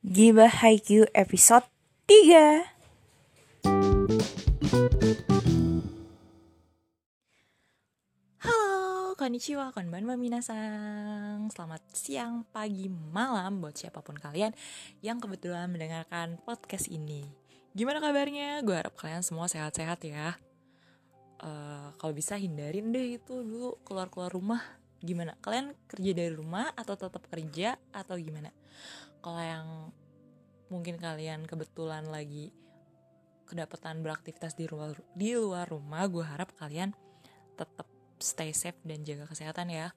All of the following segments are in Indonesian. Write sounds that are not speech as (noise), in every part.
Giba Haikyuu episode 3 Halo, konnichiwa, konbanwa minasang Selamat siang, pagi, malam buat siapa pun kalian yang kebetulan mendengarkan podcast ini Gimana kabarnya? Gue harap kalian semua sehat-sehat ya uh, Kalau bisa hindarin deh itu dulu keluar-keluar rumah Gimana? Kalian kerja dari rumah atau tetap kerja atau gimana? Kalau yang mungkin kalian kebetulan lagi kedapatan beraktivitas di luar di luar rumah gue harap kalian tetap stay safe dan jaga kesehatan ya.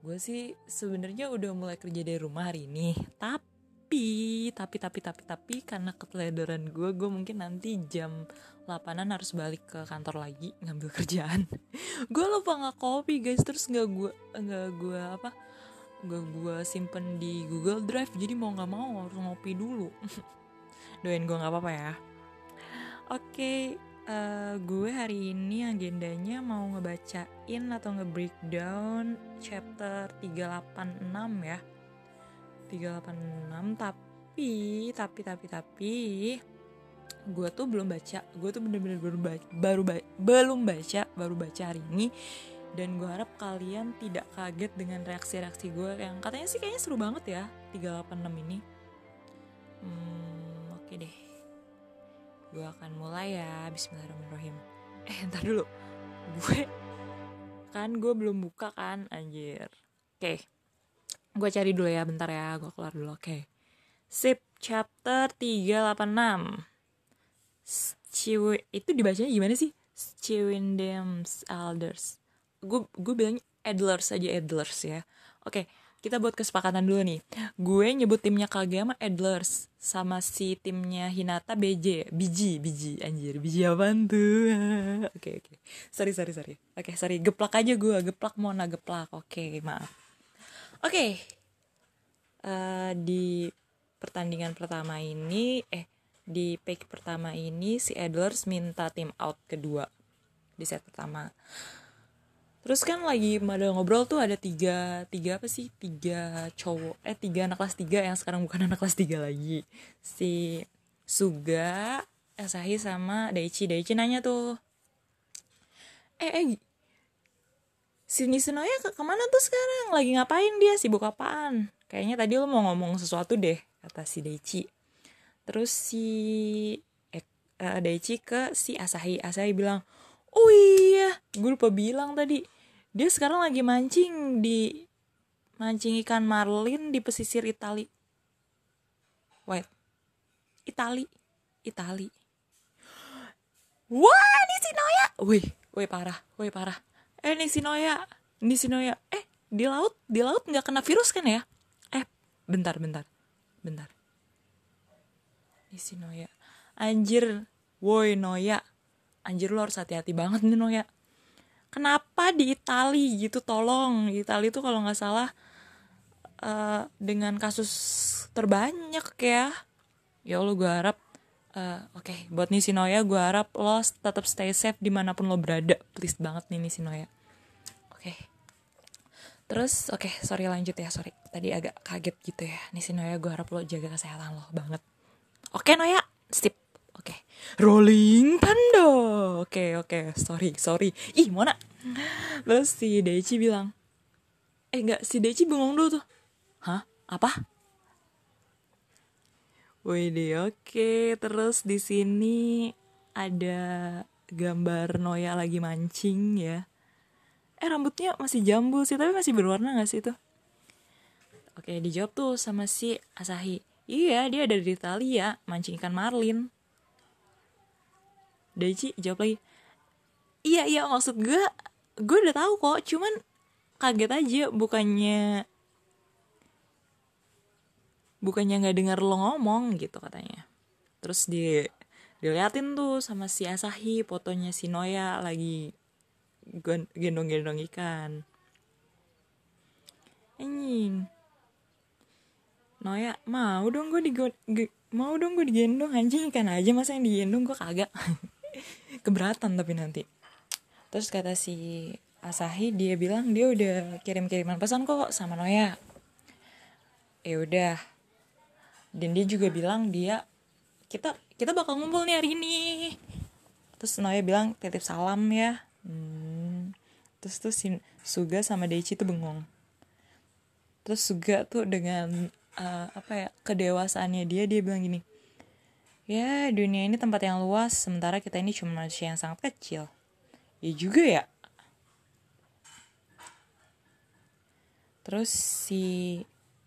Gue sih sebenarnya udah mulai kerja dari rumah hari ini. Tapi tapi tapi tapi tapi karena keteledoran gue gue mungkin nanti jam 8an harus balik ke kantor lagi ngambil (laughs) kerjaan. Gue lupa nggak kopi guys. Terus nggak gue nggak gue apa gak gue simpen di Google Drive jadi mau nggak mau harus ngopi dulu. (laughs) Doain gue nggak apa-apa ya. Oke okay, uh, eh, gue hari ini agendanya mau ngebacain atau nge-breakdown chapter 386 ya. 386 tapi tapi tapi tapi gue tuh belum baca. Gue tuh bener-bener baru baca, baru ba belum baca baru baca hari ini dan gue harap kalian tidak kaget dengan reaksi-reaksi gue yang katanya sih kayaknya seru banget ya 386 ini. Hmm, oke okay deh. Gue akan mulai ya Bismillahirrahmanirrahim. Eh ntar dulu. Gue kan gue belum buka kan anjir. Oke okay. gue cari dulu ya bentar ya gue keluar dulu oke. Okay. sip chapter 386 Ciwi itu dibacanya gimana sih? Ciwindem's Elders gue gue bilang Adlers aja Adlers ya. Oke kita buat kesepakatan dulu nih. Gue nyebut timnya Kageyama Adlers sama si timnya Hinata BJ biji biji anjir. Biji apa tuh? (laughs) Oke oke. Sorry sorry sorry. Oke sorry. Geplak aja gue geplak mau na geplak. Oke maaf. Oke. Uh, di pertandingan pertama ini eh di pick pertama ini si Adlers minta tim out kedua di set pertama terus kan lagi pada ngobrol tuh ada tiga tiga apa sih? Tiga cowok eh tiga anak kelas tiga yang sekarang bukan (laughs) anak kelas tiga lagi. Si Suga Asahi sama Daichi. Daichi nanya tuh eh eh si Nisunoya ke ke mana tuh sekarang? Lagi ngapain dia? Sibuk apaan? Kayaknya tadi lo mau ngomong sesuatu deh kata si Daichi. Terus si eh, uh, Daichi ke si Asahi. Asahi bilang oh iya gue lupa bilang tadi. Dia sekarang lagi mancing di mancing ikan marlin di pesisir Itali. Wait Itali Itali. Wah ini si Noya. Wih wih parah wih parah. Eh ini si Noya ini si Noya. Eh di laut di laut nggak kena virus kan ya? Eh bentar bentar bentar. Ini si Noya. Anjir woi Noya anjir lo harus hati-hati banget nih Noya kenapa di Itali gitu? Tolong di Itali tuh kalau nggak salah uh, dengan kasus terbanyak ya. Ya Allah gue harap uh, oke okay, buat Nisinoya gue harap lo tetap stay safe di mana pun lo berada. Please banget nih Nisinoya oke. Okay. terus oke okay, sorry lanjut ya sorry. Tadi agak kaget gitu ya. Nisinoya gue harap lo jaga kesehatan lo banget. Oke okay, Noya sip. Rolling thunder. Oke, okay, oke, okay. sorry, sorry. Ih, mana? Terus si Daichi bilang, eh enggak, si Daichi bengong dulu tuh. Hah? Apa? Wih oke. Okay. Terus di sini ada gambar Noya lagi mancing ya. Eh rambutnya masih jambul sih, tapi masih berwarna gak sih itu? Oke, dijawab tuh sama si Asahi. Iya, dia ada di Italia, mancing ikan marlin. Daichi jawab lagi. Iya iya maksud gue gue udah tahu kok cuman kaget aja bukannya bukannya nggak dengar lo ngomong gitu katanya. Terus di diliatin tuh sama si Asahi fotonya si Noya lagi gendong-gendong ikan. Anjing. Noya mau dong gue di mau dong gue digendong anjing ikan aja masa yang digendong gue kagak (laughs) keberatan tapi nanti. Terus kata si Asahi dia bilang dia udah kirim kiriman pesan kok sama Noya. Ya udah. Dan dia juga bilang dia kita kita bakal ngumpul nih hari ini. Terus Noya bilang titip salam ya. Hmm. terus tuh si Suga sama Deichi tuh bengong. Terus Suga tuh dengan uh, apa ya kedewasaannya dia dia bilang gini ya dunia ini tempat yang luas sementara kita ini cuma manusia yang sangat kecil. Ya juga ya. Terus si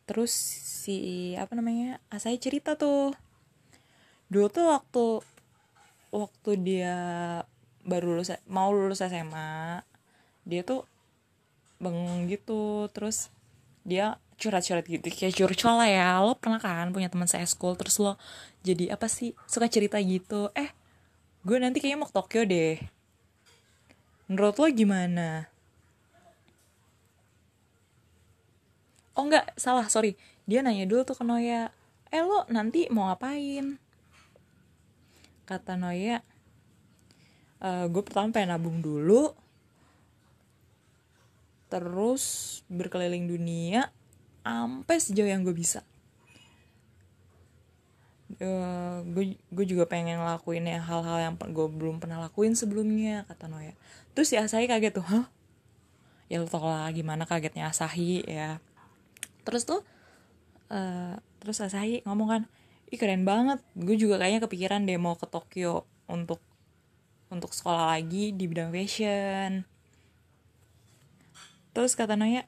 terus si apa namanya Asai cerita tuh. Dulu tuh waktu waktu dia baru lulus mau lulus SMA dia tuh bengong gitu. Terus dia curhat-curhat gitu. Kayak curcol lah ya lo pernah kan punya teman saya school terus lo jadi apa sih suka cerita gitu. Eh gue nanti kayaknya mau ke Tokyo deh. Menurut lo gimana? Oh enggak salah sorry. Dia nanya dulu tuh ke Noya eh lo nanti mau ngapain? Kata Noya e, gue pertama pengen nabung dulu terus berkeliling dunia sampai sejauh yang gue bisa. Uh, gue gue juga pengen ngelakuin ya hal-hal yang gue belum pernah lakuin sebelumnya kata Noya. Terus ya saya kaget tuh hah? Ya lo tau lah gimana kagetnya Asahi ya. Terus tuh uh, terus Asahi ngomong kan ih keren banget. Gue juga kayaknya kepikiran deh mau ke Tokyo untuk untuk sekolah lagi di bidang fashion. Terus kata Naya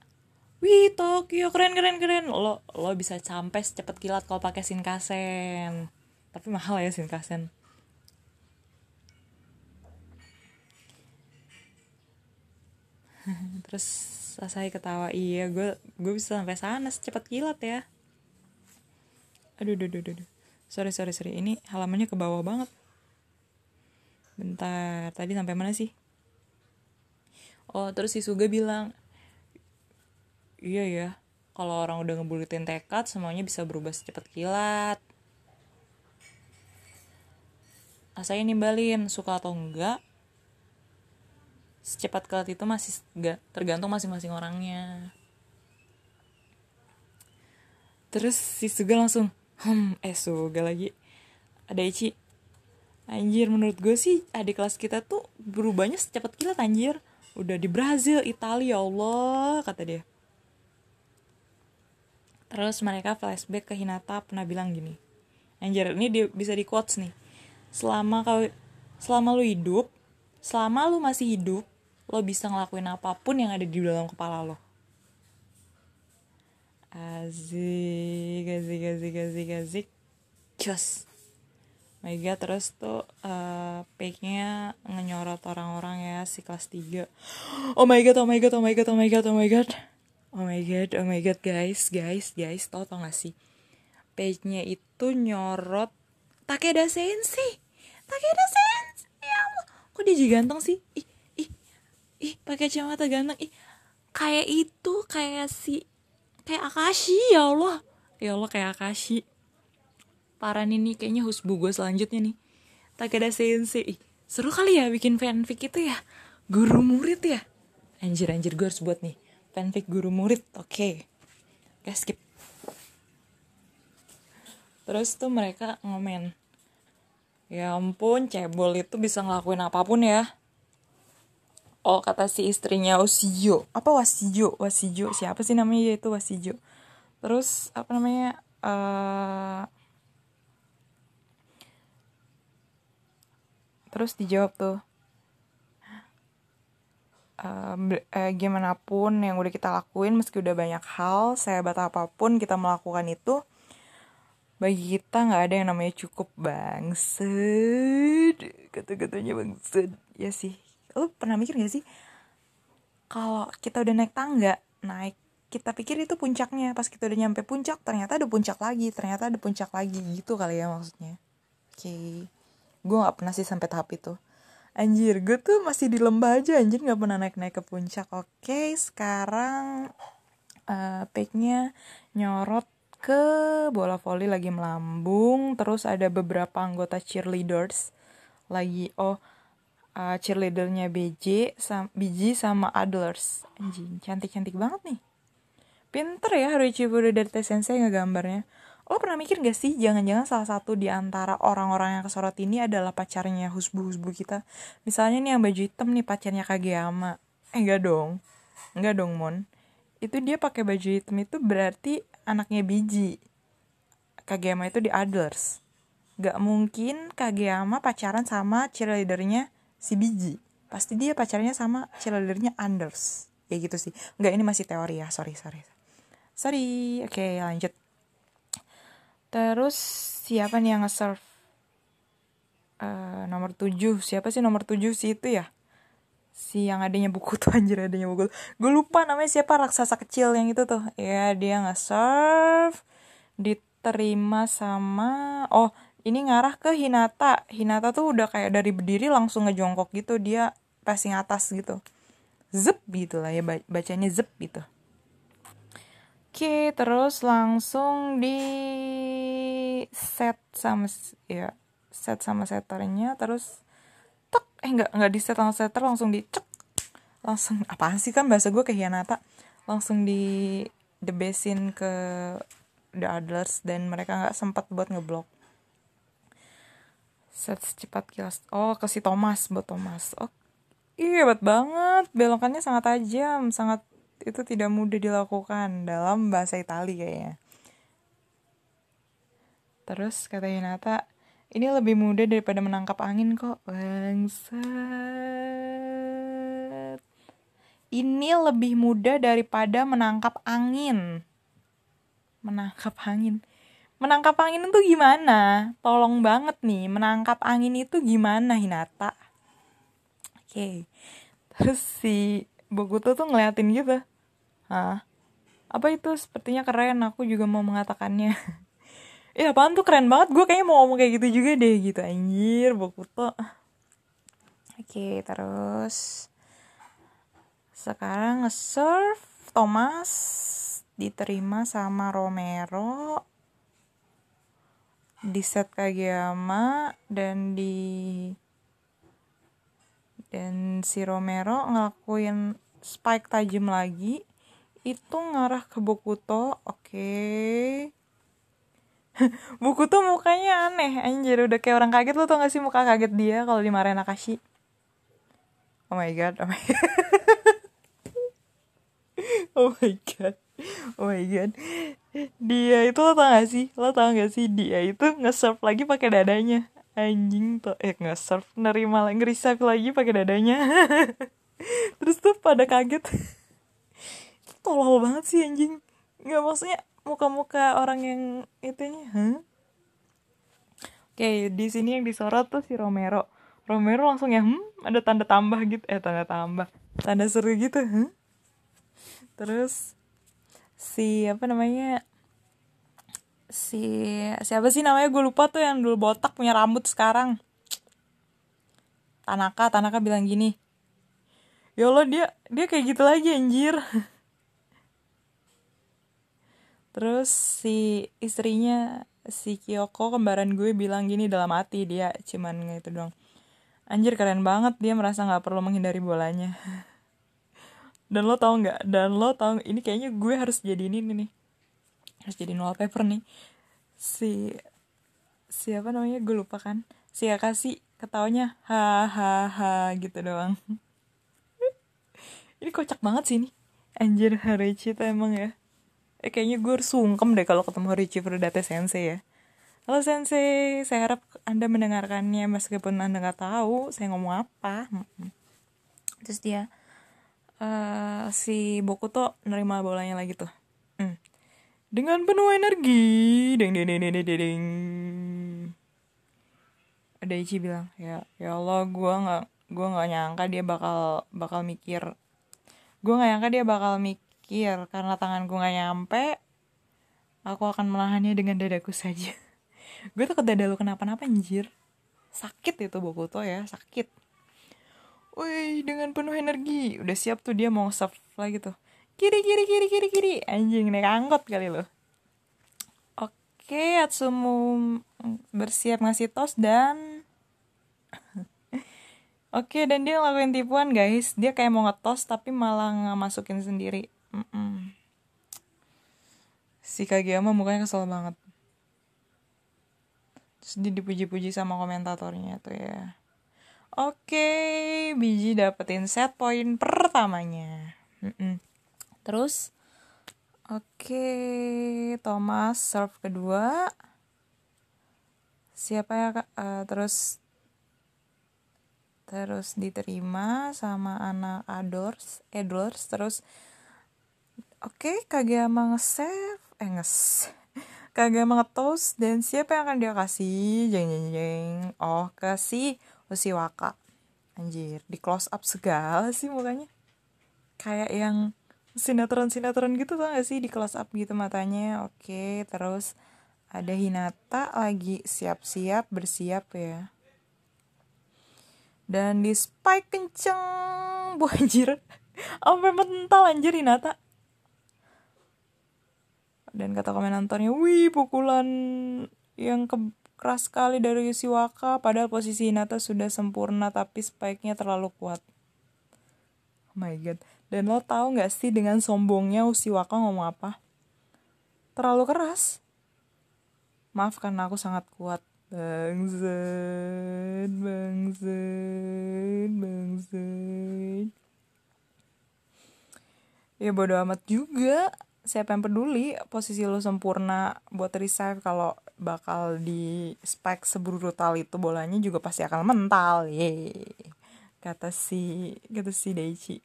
wih Tokyo keren keren keren. Lo lo bisa sampai secepat kilat kalau pakai Shinkansen. Tapi mahal ya Shinkansen. (laughs) Terus saya ketawa iya gue gue bisa sampai sana secepat kilat ya. Aduh aduh aduh aduh sorry sorry sorry. Ini halamannya ke bawah banget. Bentar tadi sampai mana sih? Oh terus si Suga bilang iya ya. Kalau orang udah ngebulitin tekad semuanya bisa berubah secepat kilat. Saya nimbalin suka atau enggak secepat kilat itu masih gak tergantung masing-masing orangnya. Terus si Suga langsung hmm eh Suga lagi. Ada Ichi anjir menurut gue sih adik kelas kita tuh berubahnya secepat kilat anjir. Udah di Brazil Italia ya Allah kata dia terus mereka flashback ke Hinata pernah bilang gini anjir ini dia bisa di quotes nih. Selama kau selama lu hidup selama lu masih hidup lo bisa ngelakuin apa pun yang ada di dalam kepala lo. Azik azik azik azik azik. My god terus tuh uh, page-nya ngenyorot orang-orang ya si kelas 3 (gasps) oh my god oh my god oh my god oh my god oh my god oh my god oh my god guys guys guys tau tau gak sih? Page-nya itu nyorot Takeda Sensei Takeda Sensei ya Allah. Kok dia ganteng sih? Ih ih pakai kacamata ganteng ih. Kayak itu kayak si kayak Akashi ya Allah. Ya Allah kayak Akashi. Parah nih kayaknya husbu gue selanjutnya nih. Takeda Sensei ih, seru kali ya bikin fanfic itu ya. Guru murid ya. Anjir anjir gue harus buat nih fanfic guru murid. Oke. Okay. skip. Terus tuh mereka ngomen ya ampun cebol itu bisa ngelakuin apa pun ya. Oh kata si istrinya Wasijo. Apa Wasijo? Wasijo siapa sih namanya? Itu Wasijo. Terus apa namanya uh, terus dijawab tuh uh, uh, gimana pun yang udah kita lakuin meski udah banyak hal sehebat apa pun kita melakukan itu bagi kita nggak ada yang namanya cukup bangset kata-katanya bangset ya sih. Lo pernah mikir gak sih? Kalau kita udah naik tangga naik kita pikir itu puncaknya. Pas kita udah nyampe puncak ternyata ada puncak lagi ternyata ada puncak lagi. Gitu kali ya maksudnya. Oke. Okay. gue nggak pernah sih sampai tahap itu anjir gue tuh masih di lembah aja anjir nggak pernah naik naik ke puncak. Oke sekarang uh, page-nya nyorot ke bola voli lagi melambung terus ada beberapa anggota cheerleaders lagi oh uh, cheerleadernya BJ sam BJ sama Adlers. Anjing cantik cantik banget nih. Pinter ya Haruichi dari Sensei ngegambarnya lo pernah mikir gak sih jangan-jangan salah satu di antara orang-orang yang kesorot ini adalah pacarnya husbu-husbu kita? Misalnya nih yang baju hitam nih pacarnya Kageyama. Eh enggak dong. Enggak dong mon. Itu dia pakai baju hitam itu berarti anaknya biji. Kageyama itu di others. Gak mungkin Kageyama pacaran sama cheerleadernya si biji. Pasti dia pacarnya sama cheerleadernya Anders ya gitu sih. Nggak ini masih teori ya. Sorry sorry. Sorry. Oke okay, lanjut Terus siapa nih yang nge-serve? Uh, nomor 7 Siapa sih nomor 7 sih itu ya? Si yang adanya buku tuh (laughs) anjir adanya buku. Gue lupa namanya siapa raksasa kecil yang itu tuh. Ya dia nge-serve Diterima sama Oh ini ngarah ke Hinata. Hinata tuh udah kayak dari berdiri langsung ngejongkok gitu. Dia passing atas gitu. Zep gitu lah ya bacanya zep gitu Oke, terus langsung di set sama ya set sama setternya terus tek eh nggak nggak di set sama setter langsung di cek. Langsung apaan sih kan bahasa gue kehianata. Langsung di the besin ke the others dan mereka nggak sempat buat ngeblok. Set secepat kilas oh ke si Thomas buat Thomas. Oh iya hebat banget. Belokannya sangat tajam sangat itu tidak mudah dilakukan dalam bahasa Itali kayaknya. Terus kata Hinata, ini lebih mudah daripada menangkap angin kok. Bangsat. Ini lebih mudah daripada menangkap angin. Menangkap angin. Menangkap angin itu gimana? Tolong banget nih, menangkap angin itu gimana Hinata? Oke. Okay. Terus si Bokuto tuh ngeliatin gitu Hah? Apa itu? Sepertinya keren, aku juga mau mengatakannya. ya (laughs) apaan tuh keren banget, gue kayaknya mau ngomong kayak gitu juga deh gitu anjir, Bokuto. Oke, terus sekarang nge-serve Thomas diterima sama Romero di set Kageyama dan di dan si Romero ngelakuin spike tajam lagi itu ngarah ke Bokuto oke. (laughs) Okay. Bokuto mukanya aneh anjir. Udah kayak orang kaget lo tau gak sih muka kaget dia kalau dimarahin Akashi oh my god oh my (laughs) god. Oh my god oh my god. Dia itu lo tau gak sih? Lo tau gak sih? Dia itu nge-serve lagi pakai dadanya. Anjing tuh eh nge-serve nerima lagi nge lagi pakai dadanya. (laughs) Terus tuh pada kaget tolol banget sih anjing. Nggak maksudnya muka-muka orang yang itunya huh? oke di sini yang disorot tuh si Romero. Romero langsung ya hmm ada tanda tambah gitu. Eh tanda tambah. Tanda seru gitu huh? terus si apa namanya si siapa sih namanya? Gue lupa tuh yang dulu botak punya rambut sekarang. Tanaka Tanaka bilang gini ya Allah dia dia kayak gitu lagi anjir (laughs) terus si istrinya si Kyoko kembaran gue bilang gini dalam hati dia cuman gitu doang. Anjir keren banget dia merasa nggak perlu menghindari bolanya. (laughs) Dan lo tau nggak? Dan lo tau ini kayaknya gue harus jadi ini nih. Harus jadi wallpaper nih. Si siapa namanya? Gue lupa kan. Si Akashi ketawanya hahaha gitu doang. (laughs) Ini kocak banget sih ini. Anjir Haruichi tuh emang ya eh, kayaknya gue harus sungkem deh kalau ketemu Richie Ferdate Sensei ya Halo Sensei, saya harap Anda mendengarkannya meskipun Anda nggak tahu saya ngomong apa. Terus dia, uh, si Bokuto nerima bolanya lagi tuh. Hmm. Dengan penuh energi, ding ding ding ding ding ding. Ada Ichi bilang, ya ya Allah, gue nggak gue nggak nyangka dia bakal bakal mikir, gue nggak nyangka dia bakal mikir mikir karena tanganku gak nyampe aku akan menahannya dengan dadaku saja. (laughs) Gue tuh ke dada lu kenapa-napa anjir. Sakit itu Bokuto ya sakit. Wih dengan penuh energi. Udah siap tuh dia mau serve lagi tuh. Kiri kiri kiri kiri kiri. Anjing naik angkot kali lo oke Atsumu bersiap ngasih tos dan (laughs) Oke, dan dia ngelakuin tipuan guys. Dia kayak mau ngetos tapi malah masukin sendiri. Mm-mm. Si Kageyama mukanya kesel banget. sedih dipuji-puji sama komentatornya tuh ya oke biji dapetin set point pertamanya Mm-mm. terus oke Thomas serve kedua siapa ya kak uh, terus terus diterima sama anak Adors Edwards terus oke okay, Kageyama nge-save eh nges Kageyama nge-toast dan siapa yang akan dia kasih jeng jeng jeng. Oh kasih Usiwaka. Anjir di close up segala sih mukanya. Kayak yang sinetron-sinetron gitu tau gak sih? Di close up gitu matanya. Oke okay, terus ada Hinata lagi siap-siap bersiap ya. Dan di spike kenceng. Bu anjir. Sampai mental anjir Hinata dan kata komentatornya wih pukulan yang ke keras sekali dari Yoshiwaka padahal posisi Hinata sudah sempurna tapi spike-nya terlalu kuat. Oh my god. Dan lo tahu nggak sih dengan sombongnya Usiwaka ngomong apa? Terlalu keras. Maaf karena aku sangat kuat. Bangsat, bangsat, bangsat. Ya bodo amat juga. Siapa yang peduli posisi lo sempurna buat reserve kalau bakal di spike sebrutal itu bolanya juga pasti akan mental. Ye. Kata si kata si Daichi.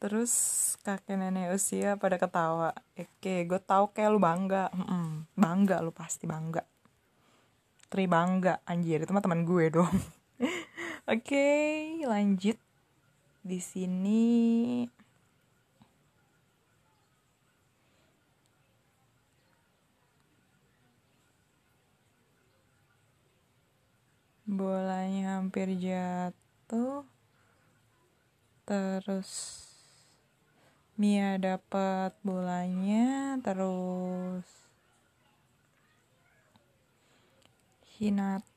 Terus kakek nenek usia pada ketawa. Oke, gue tau kayak lu bangga. Mm -mm, bangga lu pasti bangga Tri bangga anjir itu mah teman gue dong (laughs) oke lanjut di sini bolanya hampir jatuh. Terus Mia dapat bolanya terus Hinata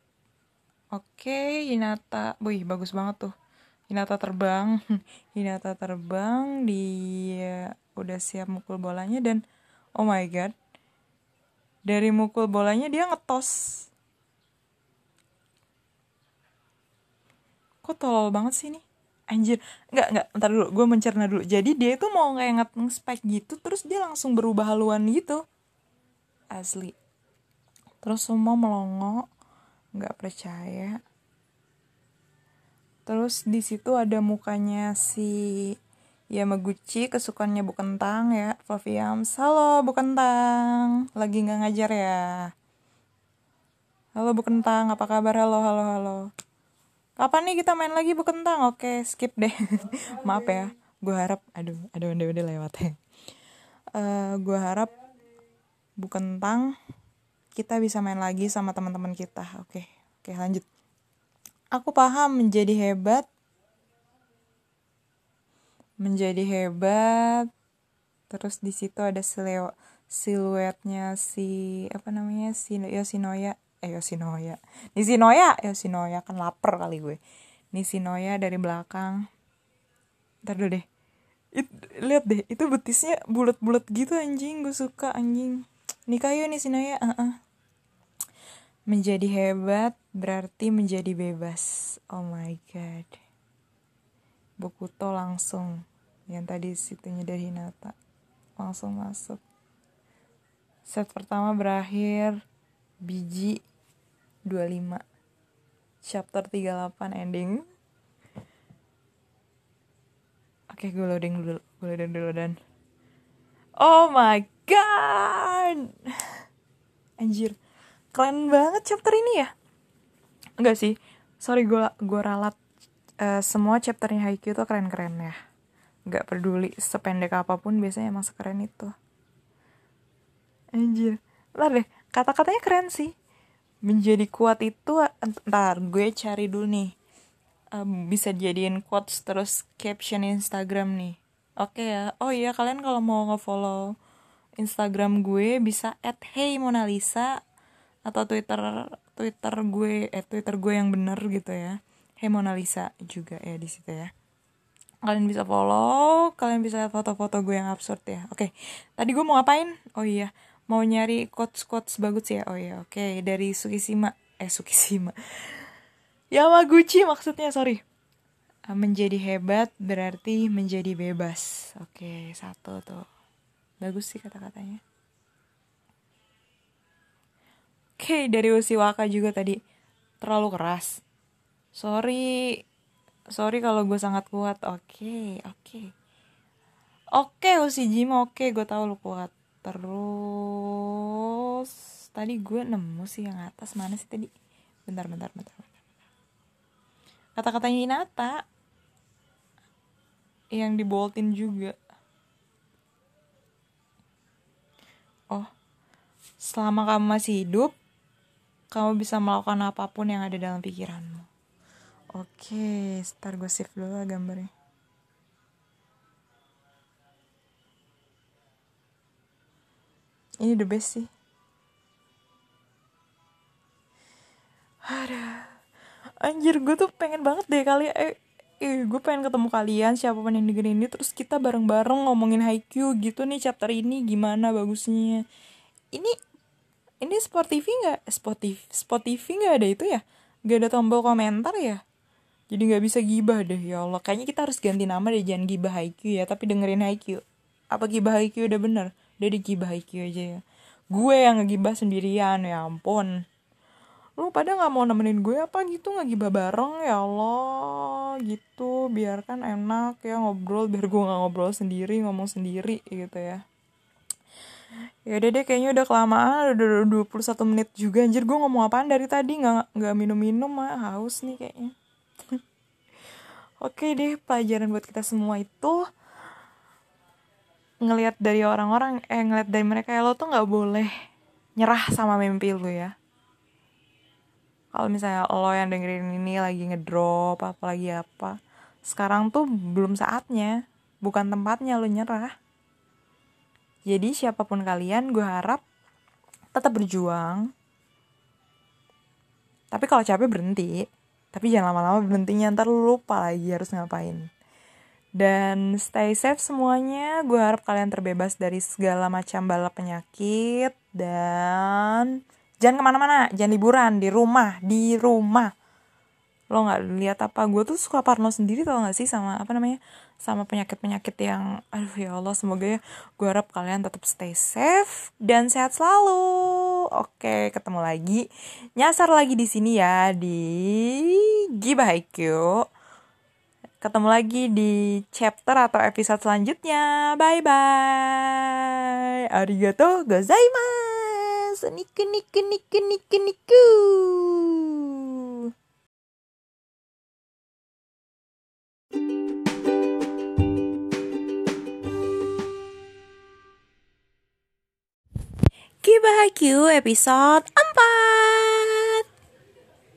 oke Hinata wih bagus banget tuh. Hinata terbang (laughs) Hinata terbang dia udah siap mukul bolanya dan oh my god dari mukul bolanya dia ngetos kok tolol banget sih ini? Anjir. Nggak nggak ntar dulu gue mencerna dulu. Jadi dia itu mau kayak nge-spike gitu terus dia langsung berubah haluan gitu. Asli. Terus semua melongo nggak percaya. Terus di situ ada mukanya si Yamaguchi kesukaannya Bu Kentang ya. Flaviams halo Bu Kentang. Lagi nggak ngajar ya? Halo Bu Kentang. Apa kabar? Halo halo halo kapan nih kita main lagi Bu Kentang? Oke skip deh. (laughs) Maaf ya. Gue harap aduh aduh udah udah lewat ya. Uh, gue harap Bu Kentang kita bisa main lagi sama teman-teman kita. Oke oke lanjut. Aku paham menjadi hebat menjadi hebat terus di situ ada siluetnya si apa namanya si Yoshinoya eh Yoshinoya Nishinoya Yoshinoya kan lapar kali gue. Nishinoya dari belakang. Ntar dulu deh. It, lihat deh itu betisnya bulat-bulat gitu anjing. Gue suka anjing. Nikah yuk Nishinoya uh -uh. Menjadi hebat berarti menjadi bebas. Oh my god. Bokuto langsung. Yang tadi situnya dari Hinata. Langsung masuk. Set pertama berakhir biji 25 chapter 38 ending. Oke, gue loading dulu, gue loading dulu dan. Oh my god! Anjir. Keren banget chapter ini ya? Enggak sih. Sorry gue gue ralat. Uh, semua chapternya Haikyuu tuh keren-keren ya. Nggak peduli sependek apa pun biasanya emang sekeren itu. Anjir. Ntar deh kata-katanya keren sih. Menjadi kuat itu ntar gue cari dulu nih. Um, bisa jadiin quotes terus caption Instagram nih. Oke okay ya. Oh iya kalian kalau mau ngefollow Instagram gue bisa at hey Mona Lisa atau Twitter Twitter gue eh Twitter gue yang bener gitu ya. Hey Mona Lisa juga ya di situ ya. Kalian bisa follow kalian bisa lihat foto-foto gue yang absurd ya. Oke tadi gue mau ngapain? Oh iya mau nyari quotes quotes bagus ya? Oh ya oke. Okay. dari Sukishima eh Sukishima (laughs) Yamaguchi maksudnya sorry. Menjadi hebat berarti menjadi bebas. Oke okay, satu tuh. Bagus sih kata-katanya. Oke okay, dari Usiwaka juga tadi. Terlalu keras. Sorry. Sorry kalau gue sangat kuat. Oke okay, oke. Okay. oke okay, Usijima oke okay, gue tahu lu kuat terus tadi gue nemu sih yang atas mana sih tadi? Bentar bentar bentar, bentar. kata-katanya Hinata yang diboltin juga. Oh selama kamu masih hidup kamu bisa melakukan apa pun yang ada dalam pikiranmu. Oke start gue save dulu lah gambarnya ini the best sih. Ada anjir gue tuh pengen banget deh kali eh, eh gue pengen ketemu kalian siapa pun yang dengerin ini terus kita bareng-bareng ngomongin Haikyuu gitu nih chapter ini gimana bagusnya. Ini ini Sport TV nggak? Sport TV Sport TV nggak ada itu ya? Nggak ada tombol komentar ya? Jadi nggak bisa gibah deh ya Allah. Kayaknya kita harus ganti nama deh jangan gibah Haikyuu ya tapi dengerin Haikyuu. Apa gibah Haikyuu udah bener udah digibah IQ aja ya. Gue yang ngegibah sendirian ya ampun. Lu pada nggak mau nemenin gue apa gitu? Nggak gibah bareng ya Allah. Gitu biarkan enak ya ngobrol biar gue nggak ngobrol sendiri ngomong sendiri gitu ya. Ya udah deh kayaknya udah kelamaan udah 21 menit juga. Anjir gue ngomong apaan dari tadi? Nggak nggak minum-minum mah. Haus nih kayaknya. (laughs) Oke deh pelajaran buat kita semua itu ngelihat dari orang-orang eh ngelihat dari mereka ya lo tuh nggak boleh nyerah sama mimpi lo ya. Kalau misalnya lo yang dengerin ini lagi ngedrop apa lagi apa sekarang tuh belum saatnya bukan tempatnya lo nyerah. Jadi siapa pun kalian gue harap tetap berjuang. Tapi kalau capek berhenti tapi jangan lama-lama berhentinya ntar lu lupa lagi harus ngapain dan stay safe semuanya. Gue harap kalian terbebas dari segala macam bala penyakit. Dan jangan ke mana-mana, jangan liburan, di rumah, di rumah. Lo gak lihat apa, gue tuh suka parno sendiri tau gak sih sama apa namanya, sama penyakit-penyakit yang, aduh ya Allah, semoga ya, gue harap kalian tetap stay safe dan sehat selalu. Oke, ketemu lagi, nyasar lagi di sini ya di Gibah IQ Ketemu lagi di chapter atau episode selanjutnya. Bye bye. Arigato gozaimasu. Niku niku niku niku niku. Kibahakyu episode 4